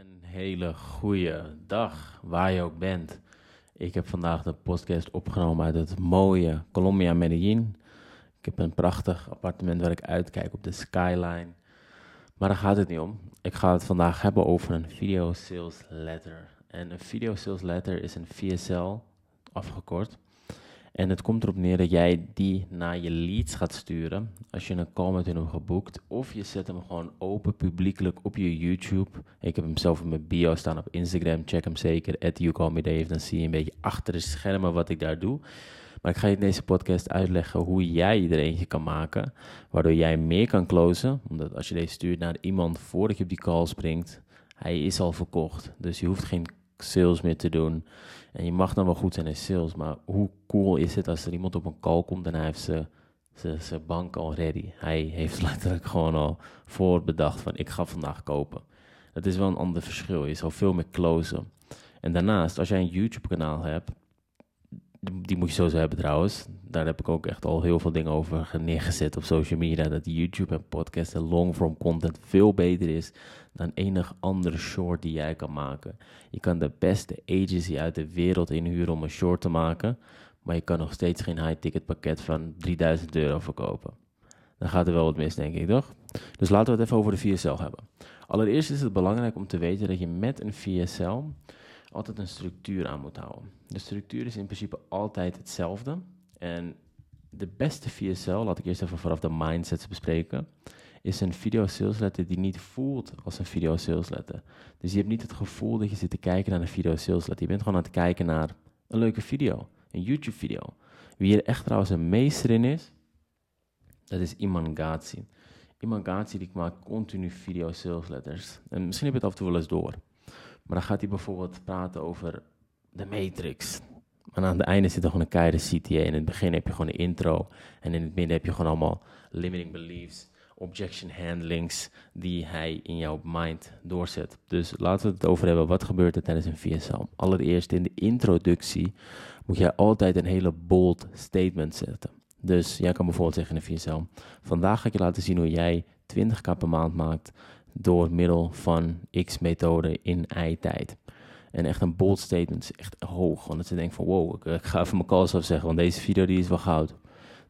Een hele goede dag, waar je ook bent. Ik heb vandaag de podcast opgenomen uit het mooie Colombia Medellin. Ik heb een prachtig appartement waar ik uitkijk op de skyline. Maar daar gaat het niet om. Ik ga het vandaag hebben over een video sales letter. En een video sales letter is een VSL, afgekort. En het komt erop neer dat jij die naar je leads gaat sturen als je een call met hun hebt geboekt. Of je zet hem gewoon open publiekelijk op je YouTube. Ik heb hem zelf in mijn bio staan op Instagram. Check hem zeker. At YouCallMeDave. Dan zie je een beetje achter de schermen wat ik daar doe. Maar ik ga je in deze podcast uitleggen hoe jij er eentje kan maken. Waardoor jij meer kan closen. Omdat als je deze stuurt naar iemand voordat je op die call springt. Hij is al verkocht. Dus je hoeft geen sales meer te doen. En je mag dan wel goed zijn in sales, maar hoe cool is het als er iemand op een call komt en hij heeft zijn bank al ready. Hij heeft letterlijk gewoon al voorbedacht van ik ga vandaag kopen. Dat is wel een ander verschil. Je zal veel meer closen. En daarnaast, als jij een YouTube kanaal hebt, die moet je sowieso hebben trouwens. Daar heb ik ook echt al heel veel dingen over neergezet op social media. Dat YouTube en podcast en longform content veel beter is dan enig andere short die jij kan maken. Je kan de beste agency uit de wereld inhuren om een short te maken. Maar je kan nog steeds geen high-ticket pakket van 3000 euro verkopen. Dan gaat er wel wat mis, denk ik, toch? Dus laten we het even over de VSL hebben. Allereerst is het belangrijk om te weten dat je met een VSL altijd een structuur aan moet houden. De structuur is in principe altijd hetzelfde. En de beste VSL, laat ik eerst even vanaf de mindsets bespreken, is een video sales letter die niet voelt als een video sales letter. Dus je hebt niet het gevoel dat je zit te kijken naar een video sales letter. Je bent gewoon aan het kijken naar een leuke video, een YouTube video. Wie er echt trouwens een meester in is, dat is Iman Gatsi. Iman Gatsi die maakt continu video sales letters. En misschien heb je het af en toe wel eens door. Maar dan gaat hij bijvoorbeeld praten over de Matrix. En aan het einde zit er gewoon een keiharde CTA. In het begin heb je gewoon een intro. En in het midden heb je gewoon allemaal limiting beliefs, objection handlings die hij in jouw mind doorzet. Dus laten we het over hebben. Wat gebeurt er tijdens een VSL? Allereerst in de introductie moet jij altijd een hele bold statement zetten. Dus jij kan bijvoorbeeld zeggen in een VSL: Vandaag ga ik je laten zien hoe jij 20k per maand maakt door middel van X-methode in Y-tijd. En echt een bold statement echt hoog. Want dat ze denken van wow, ik, ga even mijn calls afzeggen, want deze video die is wel goud.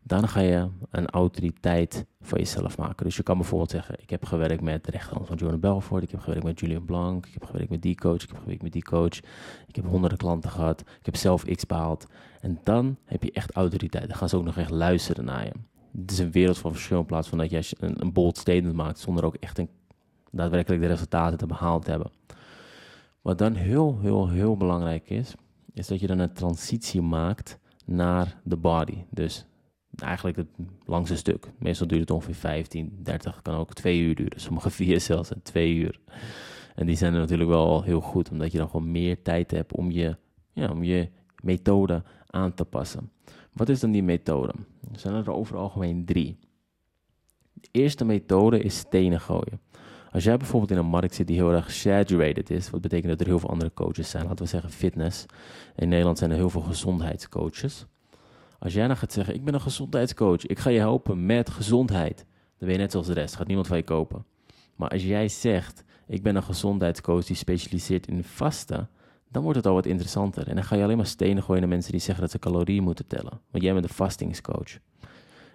Dan ga je een autoriteit van jezelf maken. Dus je kan bijvoorbeeld zeggen, ik heb gewerkt met de rechterhand van Jordan Belfort, ik heb gewerkt met Julian Blanc, ik heb gewerkt met die coach, ik heb gewerkt met die coach, ik heb honderden klanten gehad, ik heb zelf X behaald. En dan heb je echt autoriteit. Dan gaan ze ook nog echt luisteren naar je. Het is een wereld van verschil in plaats van dat een, een bold statement maakt zonder ook echt een daadwerkelijk de resultaten te behaald hebben. Wat dan heel, heel, heel belangrijk is, is dat je dan een transitie maakt naar de body. Dus eigenlijk het langste stuk. Meestal duurt het ongeveer 15, 30, kan ook twee uur duren. Sommige vier zelfs en twee uur. En die zijn er natuurlijk wel heel goed, omdat je dan gewoon meer tijd hebt om je, ja, om je methode aan te passen. Wat is dan die methode? Er zijn er over algemeen drie. De eerste methode is stenen gooien. Als jij bijvoorbeeld in een markt zit die heel erg saturated is, wat betekent dat er heel veel andere coaches zijn, laten we zeggen fitness. In Nederland zijn er heel veel gezondheidscoaches. Als jij dan gaat zeggen, ik ben een gezondheidscoach, ik ga je helpen met gezondheid, dan ben je net zoals de rest, gaat niemand van je kopen. Maar als jij zegt, ik ben een gezondheidscoach die specialiseert in vasten, dan wordt het al wat interessanter. En dan ga je alleen maar stenen gooien naar mensen die zeggen dat ze calorieën moeten tellen. Want jij bent een vastingscoach.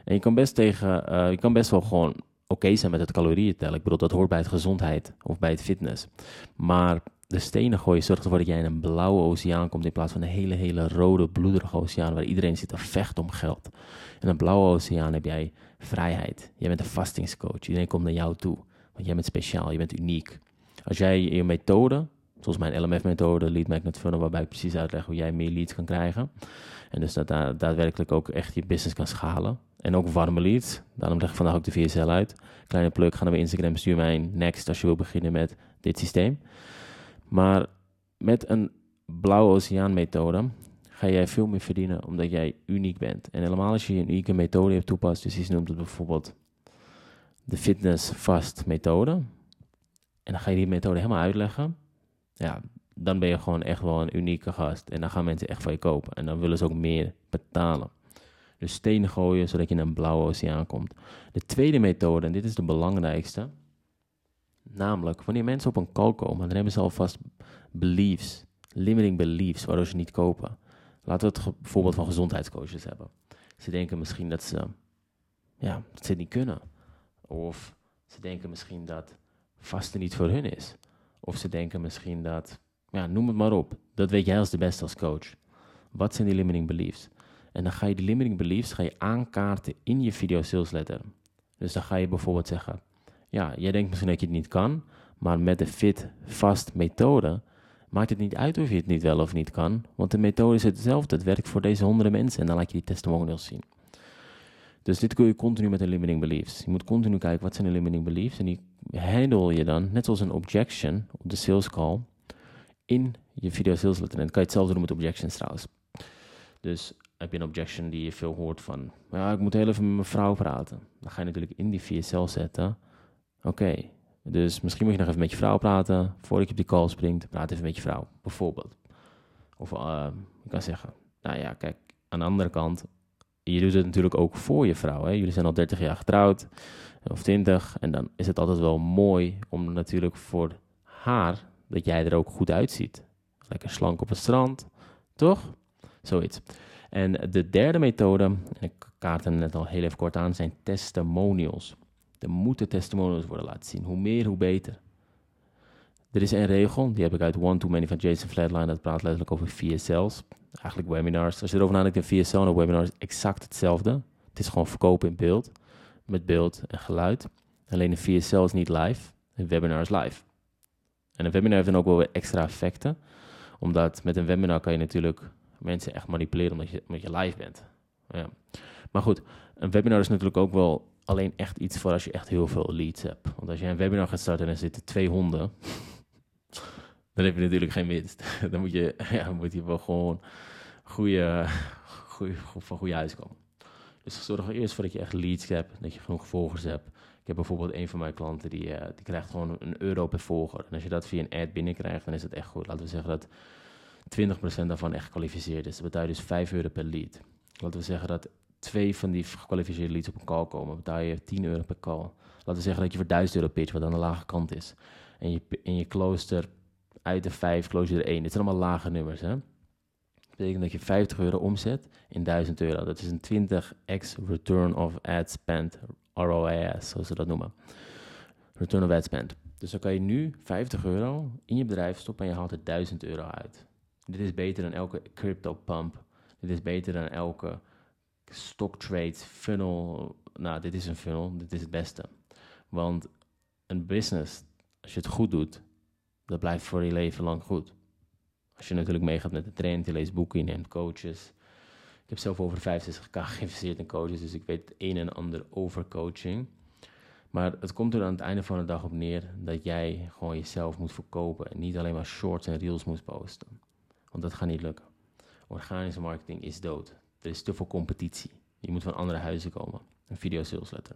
En je kan best, tegen, uh, je kan best wel gewoon oké zijn met het calorieën tellen. Ik bedoel, dat hoort bij het gezondheid of bij het fitness. Maar de stenen gooien zorgt ervoor dat jij in een blauwe oceaan komt in plaats van een hele, hele rode, bloederige oceaan waar iedereen zit te vechten om geld. In een blauwe oceaan heb jij vrijheid. Jij bent een vastingscoach. Iedereen komt naar jou toe. Want jij bent speciaal, je bent uniek. Als jij je methode, zoals mijn LMF-methode, Lead Magnet Funnel, waarbij ik precies uitleg hoe jij meer leads kan krijgen. En dus dat daadwerkelijk ook echt je business kan schalen. En ook warme leads. Daarom leg ik vandaag ook de VSL uit. Kleine pluk, ga naar mijn Instagram, stuur mij next als je wil beginnen met dit systeem. Maar met een blauwe oceaan methode ga jij veel meer verdienen omdat jij uniek bent. En helemaal als je een unieke methode hebt toepast, dus iets noemt het bijvoorbeeld de fitness fast methode. En dan ga je die methode helemaal uitleggen. Ja, dan ben je gewoon echt wel een unieke gast. En dan gaan mensen echt van je kopen. En dan willen ze ook meer betalen. Dus stenen gooien, zodat je in een blauwe oceaan komt. De tweede methode, en dit is de belangrijkste, Namelijk, wanneer mensen op een call komen, dan hebben ze alvast beliefs, limiting beliefs, waardoor ze niet kopen. Laten we het bijvoorbeeld van gezondheidscoaches hebben. Ze denken misschien dat ze, ja, dat ze het niet kunnen. Of ze denken misschien dat vasten niet voor hun is. Of ze denken misschien dat, ja, noem het maar op. Dat weet jij als de beste als coach. Wat zijn die limiting beliefs? En dan ga je die limiting beliefs ga je aankaarten in je video sales letter. Dus dan ga je bijvoorbeeld zeggen, ja, jij denkt misschien dat je het niet kan, maar met de fit fast methode maakt het niet uit of je het niet wel of niet kan, want de methode is hetzelfde. Het werkt voor deze honderden mensen en dan laat je die testimonials zien. Dus dit kun je continu met een limiting beliefs. Je moet continu kijken wat zijn de limiting beliefs en die handle je dan, net zoals een objection op de sales call, in je video sales letter. En dan kan je hetzelfde doen met objections trouwens. Dus heb je een objection die je veel hoort van, ja, ik moet heel even met mijn vrouw praten. Dan ga je natuurlijk in die VSL zetten. Oké, dus misschien moet je nog even met je vrouw praten. Voordat je op die call springt, praat even met je vrouw, bijvoorbeeld. Of uh, je kan zeggen, nou ja, kijk, aan de andere kant, je doet het natuurlijk ook voor je vrouw. Hè? Jullie zijn al 30 jaar getrouwd, of 20. En dan is het altijd wel mooi om natuurlijk voor haar, dat jij er ook goed uitziet. Lekker slank op het strand, toch? Zoiets. En de derde methode, en ik kaart hem net al heel even kort aan, zijn testimonials. Er moeten testimonials worden laten zien. Hoe meer, hoe beter. Er is een regel, die heb ik uit One Too Many van Jason Flatline. Dat praat letterlijk over VSL's. Eigenlijk webinars. Als je erover nadenkt, een VSL en een webinar is exact hetzelfde. Het is gewoon verkopen in beeld. Met beeld en geluid. Alleen een VSL is niet live. Een webinar is live. En een webinar heeft dan ook wel weer extra effecten. Omdat met een webinar kan je natuurlijk mensen echt manipuleren omdat je, omdat je live bent. Ja. Maar goed, een webinar is natuurlijk ook wel alleen echt iets voor als je echt heel veel leads hebt. Want als je een webinar gaat starten en er zitten twee honden, dan heb je natuurlijk geen winst. dan moet je, ja, moet je wel gewoon goede, goede, van goede huis komen. Dus zorg er eerst voor dat je echt leads hebt, dat je genoeg volgers hebt. Ik heb bijvoorbeeld een van mijn klanten, die, uh, die krijgt gewoon een euro per volger. En als je dat via een ad binnenkrijgt, dan is het echt goed. Laten we zeggen dat 20% daarvan echt gekwalificeerd is. Dat betaal je dus 5 euro per lead. Laten we zeggen dat twee van die gekwalificeerde leads op een call komen, betaal je 10 euro per call. Laten we zeggen dat je voor 1000 euro pitch, wat aan de lage kant is. En je, in je close uit de 5, close er 1. Dit zijn allemaal lage nummers. Hè? Dat betekent dat je 50 euro omzet in 1000 euro. Dat is een 20x return of ad spend, ROAS, zoals ze dat noemen. Return of ad spend. Dus dan kan je nu 50 euro in je bedrijf stoppen en je haalt er 1000 euro uit. Dit is beter dan elke crypto pump. Dit is beter dan elke stock trade funnel. Nou, dit is een funnel. Dit is het beste. Want een business, als je het goed doet, dat blijft voor je leven lang goed. Als je natuurlijk meegaat met de trend, je leest boeken, neemt coaches. Ik heb zelf over 65k geïnvesteerd in coaches, dus ik weet het een en ander over coaching. Maar het komt er aan het einde van de dag op neer dat jij gewoon jezelf moet verkopen en niet alleen maar shorts en reels moet posten. Want dat gaat niet lukken. Organische marketing is dood. Er is te veel competitie. Je moet van andere huizen komen. Een video sales letter.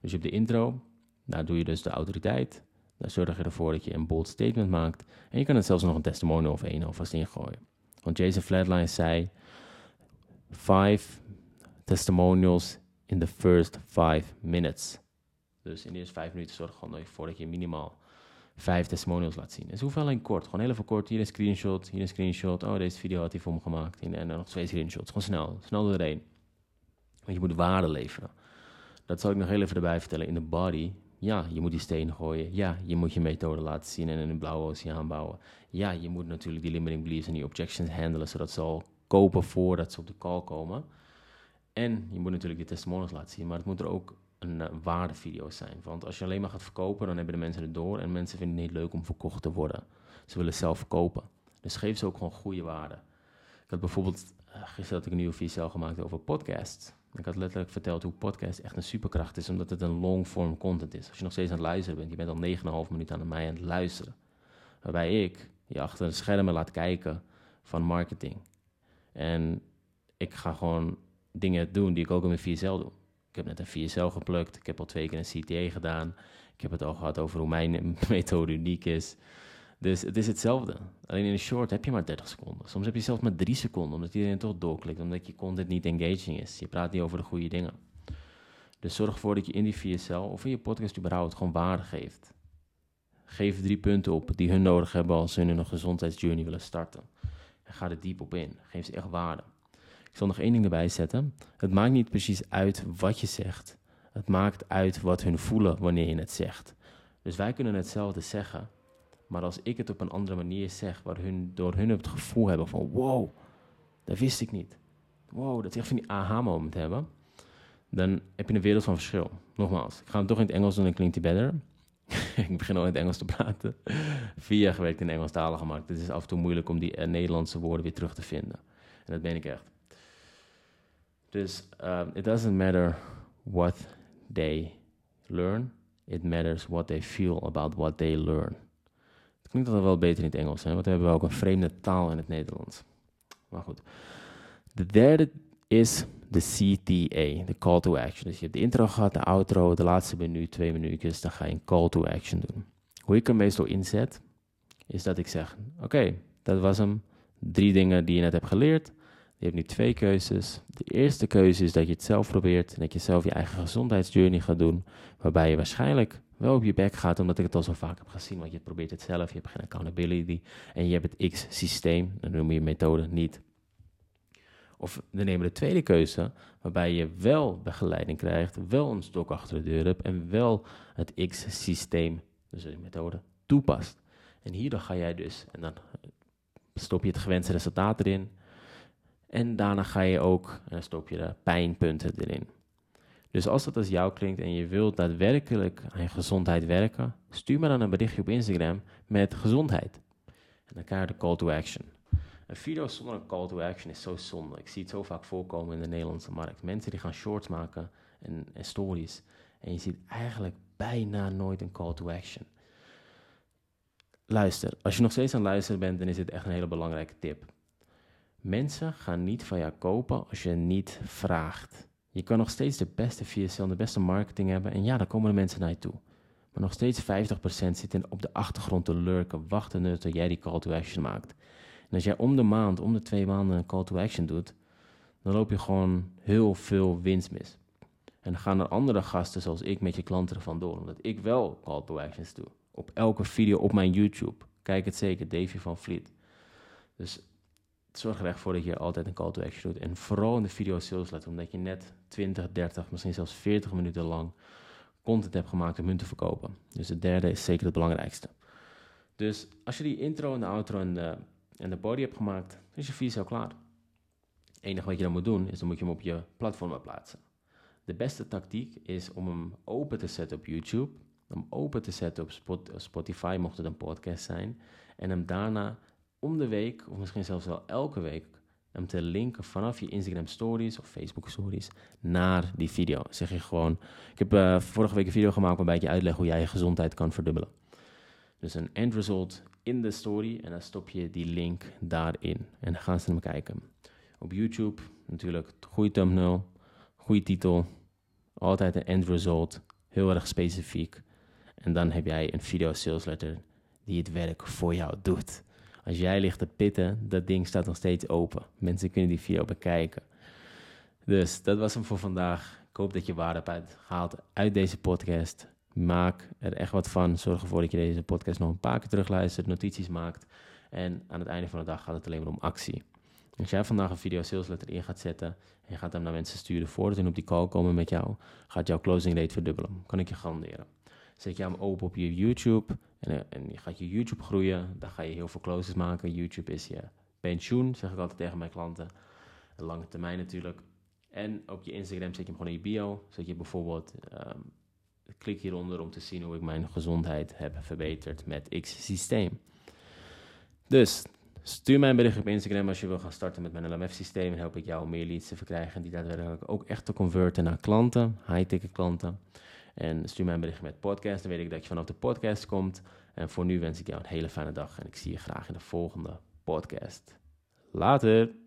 Dus je hebt de intro. Daar doe je dus de autoriteit. Daar zorg je ervoor dat je een bold statement maakt. En je kan het zelfs nog een testimonial of één alvast ingooien. Want Jason Flatline zei... Five testimonials in the first five minutes. Dus in de eerste vijf minuten zorg gewoon ervoor dat je minimaal vijf testimonials laat zien. Dus hoeveel alleen kort. Gewoon heel even kort. Hier een screenshot, hier een screenshot. Oh, deze video had hij voor me gemaakt. En dan nog twee screenshots. Gewoon snel. Snel één. Want je moet waarde leveren. Dat zal ik nog heel even erbij vertellen. In de body, ja, je moet die steen gooien. Ja, je moet je methode laten zien en in een blauwe oceaan bouwen. Ja, je moet natuurlijk die limiting beliefs en die objections handelen, zodat ze al kopen voordat ze op de call komen. En je moet natuurlijk die testimonials laten zien, maar het moet er ook een uh, waardevideo's zijn. Want als je alleen maar gaat verkopen, dan hebben de mensen het door. En mensen vinden het niet leuk om verkocht te worden. Ze willen zelf verkopen. Dus geef ze ook gewoon goede waarde. Ik had bijvoorbeeld, uh, gisteren had ik een nieuwe video gemaakt over podcast. Ik had letterlijk verteld hoe podcast echt een superkracht is, omdat het een long-form content is. Als je nog steeds aan het luisteren bent, je bent al 9,5 minuten aan mij aan het luisteren. Waarbij ik je achter de schermen laat kijken van marketing. En ik ga gewoon dingen doen die ik ook in mijn VSL doe. Ik heb net een VSL geplukt. Ik heb al twee keer een CTA gedaan. Ik heb het al gehad over hoe mijn methode uniek is. Dus het is hetzelfde. Alleen in een short heb je maar 30 seconden. Soms heb je zelfs maar 3 seconden, omdat iedereen toch doorklikt, omdat je content niet engaging is. Je praat niet over de goede dingen. Dus zorg ervoor dat je in die VSL of in je podcast überhaupt gewoon waarde geeft. Geef drie punten op die hun nodig hebben als ze hun een gezondheidsjourney willen starten. En ga er diep op in. Geef ze echt waarde. Ik zal nog één ding erbij zetten. Het maakt niet precies uit wat je zegt. Het maakt uit wat hun voelen wanneer je het zegt. Dus wij kunnen hetzelfde zeggen. Maar als ik het op een andere manier zeg, waar hun, door hun het gevoel hebben van wow, dat wist ik niet. Wow, dat ze echt van die aha-moment hebben. Dan heb je een wereld van verschil. Nogmaals, ik ga het toch in het Engels doen, dan klinkt hij beter. ik begin al in het Engels te praten. Vier jaar gewerkt in de Engelstalige markt. Het is af en toe moeilijk om die uh, Nederlandse woorden weer terug te vinden. En dat ben ik echt. Dus um, it doesn't matter what they learn. It matters what they feel about what they learn. Het klinkt altijd wel beter in het Engels, hè? want we hebben ook een vreemde taal in het Nederlands. Maar goed. De derde is de CTA, de call to action. Dus je hebt de intro gehad, de outro, de laatste minuut, twee minuutjes, dan ga je een call to action doen. Hoe ik hem meestal inzet, is dat ik zeg, oké, dat was hem. Drie dingen die je net hebt geleerd. Je hebt nu twee keuzes. De eerste keuze is dat je het zelf probeert en dat je zelf je eigen gezondheidsjourney gaat doen, waarbij je waarschijnlijk wel op je bek gaat, omdat ik het al zo vaak heb gezien, want je probeert het zelf, je hebt geen accountability en je hebt het X-systeem, dan noem je methode niet. Of we nemen de tweede keuze, waarbij je wel begeleiding krijgt, wel een stok achter de deur hebt en wel het X-systeem, dus de methode, toepast. En hierdoor ga jij dus, en dan stop je het gewenste resultaat erin, en daarna ga je ook, en dan stop je de pijnpunten erin. Dus als dat als jou klinkt en je wilt daadwerkelijk aan je gezondheid werken, stuur me dan een berichtje op Instagram met gezondheid. En dan krijg je de call to action. Een video zonder een call to action is zo zonde. Ik zie het zo vaak voorkomen in de Nederlandse markt. Mensen die gaan shorts maken en, en stories. En je ziet eigenlijk bijna nooit een call to action. Luister, als je nog steeds aan het luisteren bent, dan is dit echt een hele belangrijke tip. Mensen gaan niet van jou kopen als je niet vraagt. Je kan nog steeds de beste VSL de beste marketing hebben. En ja, dan komen de mensen naar je toe. Maar nog steeds 50% zit op de achtergrond te lurken, wachten tot jij die call to action maakt. En als jij om de maand, om de twee maanden een call to action doet, dan loop je gewoon heel veel winst mis. En dan gaan er andere gasten zoals ik met je klanten ervan door. Omdat ik wel call to actions doe. Op elke video op mijn YouTube. Kijk het zeker, Davy van Vliet. Dus zorg er echt voor dat je altijd een call to action doet. En vooral in de video sales omdat je net 20, 30, misschien zelfs 40 minuten lang content hebt gemaakt om hun te verkopen. Dus de derde is zeker het belangrijkste. Dus als je die intro en de outro en de, en de body hebt gemaakt, is je video klaar. Het enige wat je dan moet doen, is dan moet je hem op je platform plaatsen. De beste tactiek is om hem open te zetten op YouTube, hem open te zetten op Spotify, mocht het een podcast zijn, en hem daarna om de week, of misschien zelfs wel elke week, hem te linken vanaf je Instagram stories of Facebook stories naar die video. Zeg je gewoon, ik heb uh, vorige week een video gemaakt waarbij ik je uitleg hoe jij je gezondheid kan verdubbelen. Dus een end result in de story en dan stop je die link daarin. En dan gaan ze naar kijken. Op YouTube natuurlijk, goede thumbnail, goede titel, altijd een end result, heel erg specifiek. En dan heb jij een video sales letter die het werk voor jou doet. Als jij ligt te pitten, dat ding staat nog steeds open. Mensen kunnen die video bekijken. Dus dat was hem voor vandaag. Ik hoop dat je waarde hebt gehaald uit deze podcast. Maak er echt wat van. Zorg ervoor dat je deze podcast nog een paar keer terugluistert, notities maakt. En aan het einde van de dag gaat het alleen maar om actie. Als jij vandaag een video sales letter in gaat zetten en je gaat hem naar mensen sturen voordat ze op die call komen met jou, gaat jouw closing rate verdubbelen. Kan ik je garanderen. Zet je hem open op je YouTube en, eh, en je gaat je YouTube groeien. Dan ga je heel veel closes maken. YouTube is je pensioen, zeg ik altijd tegen mijn klanten. Lange termijn natuurlijk. En op je Instagram zet je hem gewoon in je bio. Zodat je bijvoorbeeld, um, klik hieronder om te zien hoe ik mijn gezondheid heb verbeterd met X-systeem. Dus stuur mij een bericht op Instagram als je wil gaan starten met mijn LMF-systeem. En help ik jou om meer leads te verkrijgen. En die daadwerkelijk ook echt te converten naar klanten, high-ticket klanten. En stuur mij een bericht met podcast. Dan weet ik dat je vanaf de podcast komt. En voor nu wens ik jou een hele fijne dag. En ik zie je graag in de volgende podcast. Later.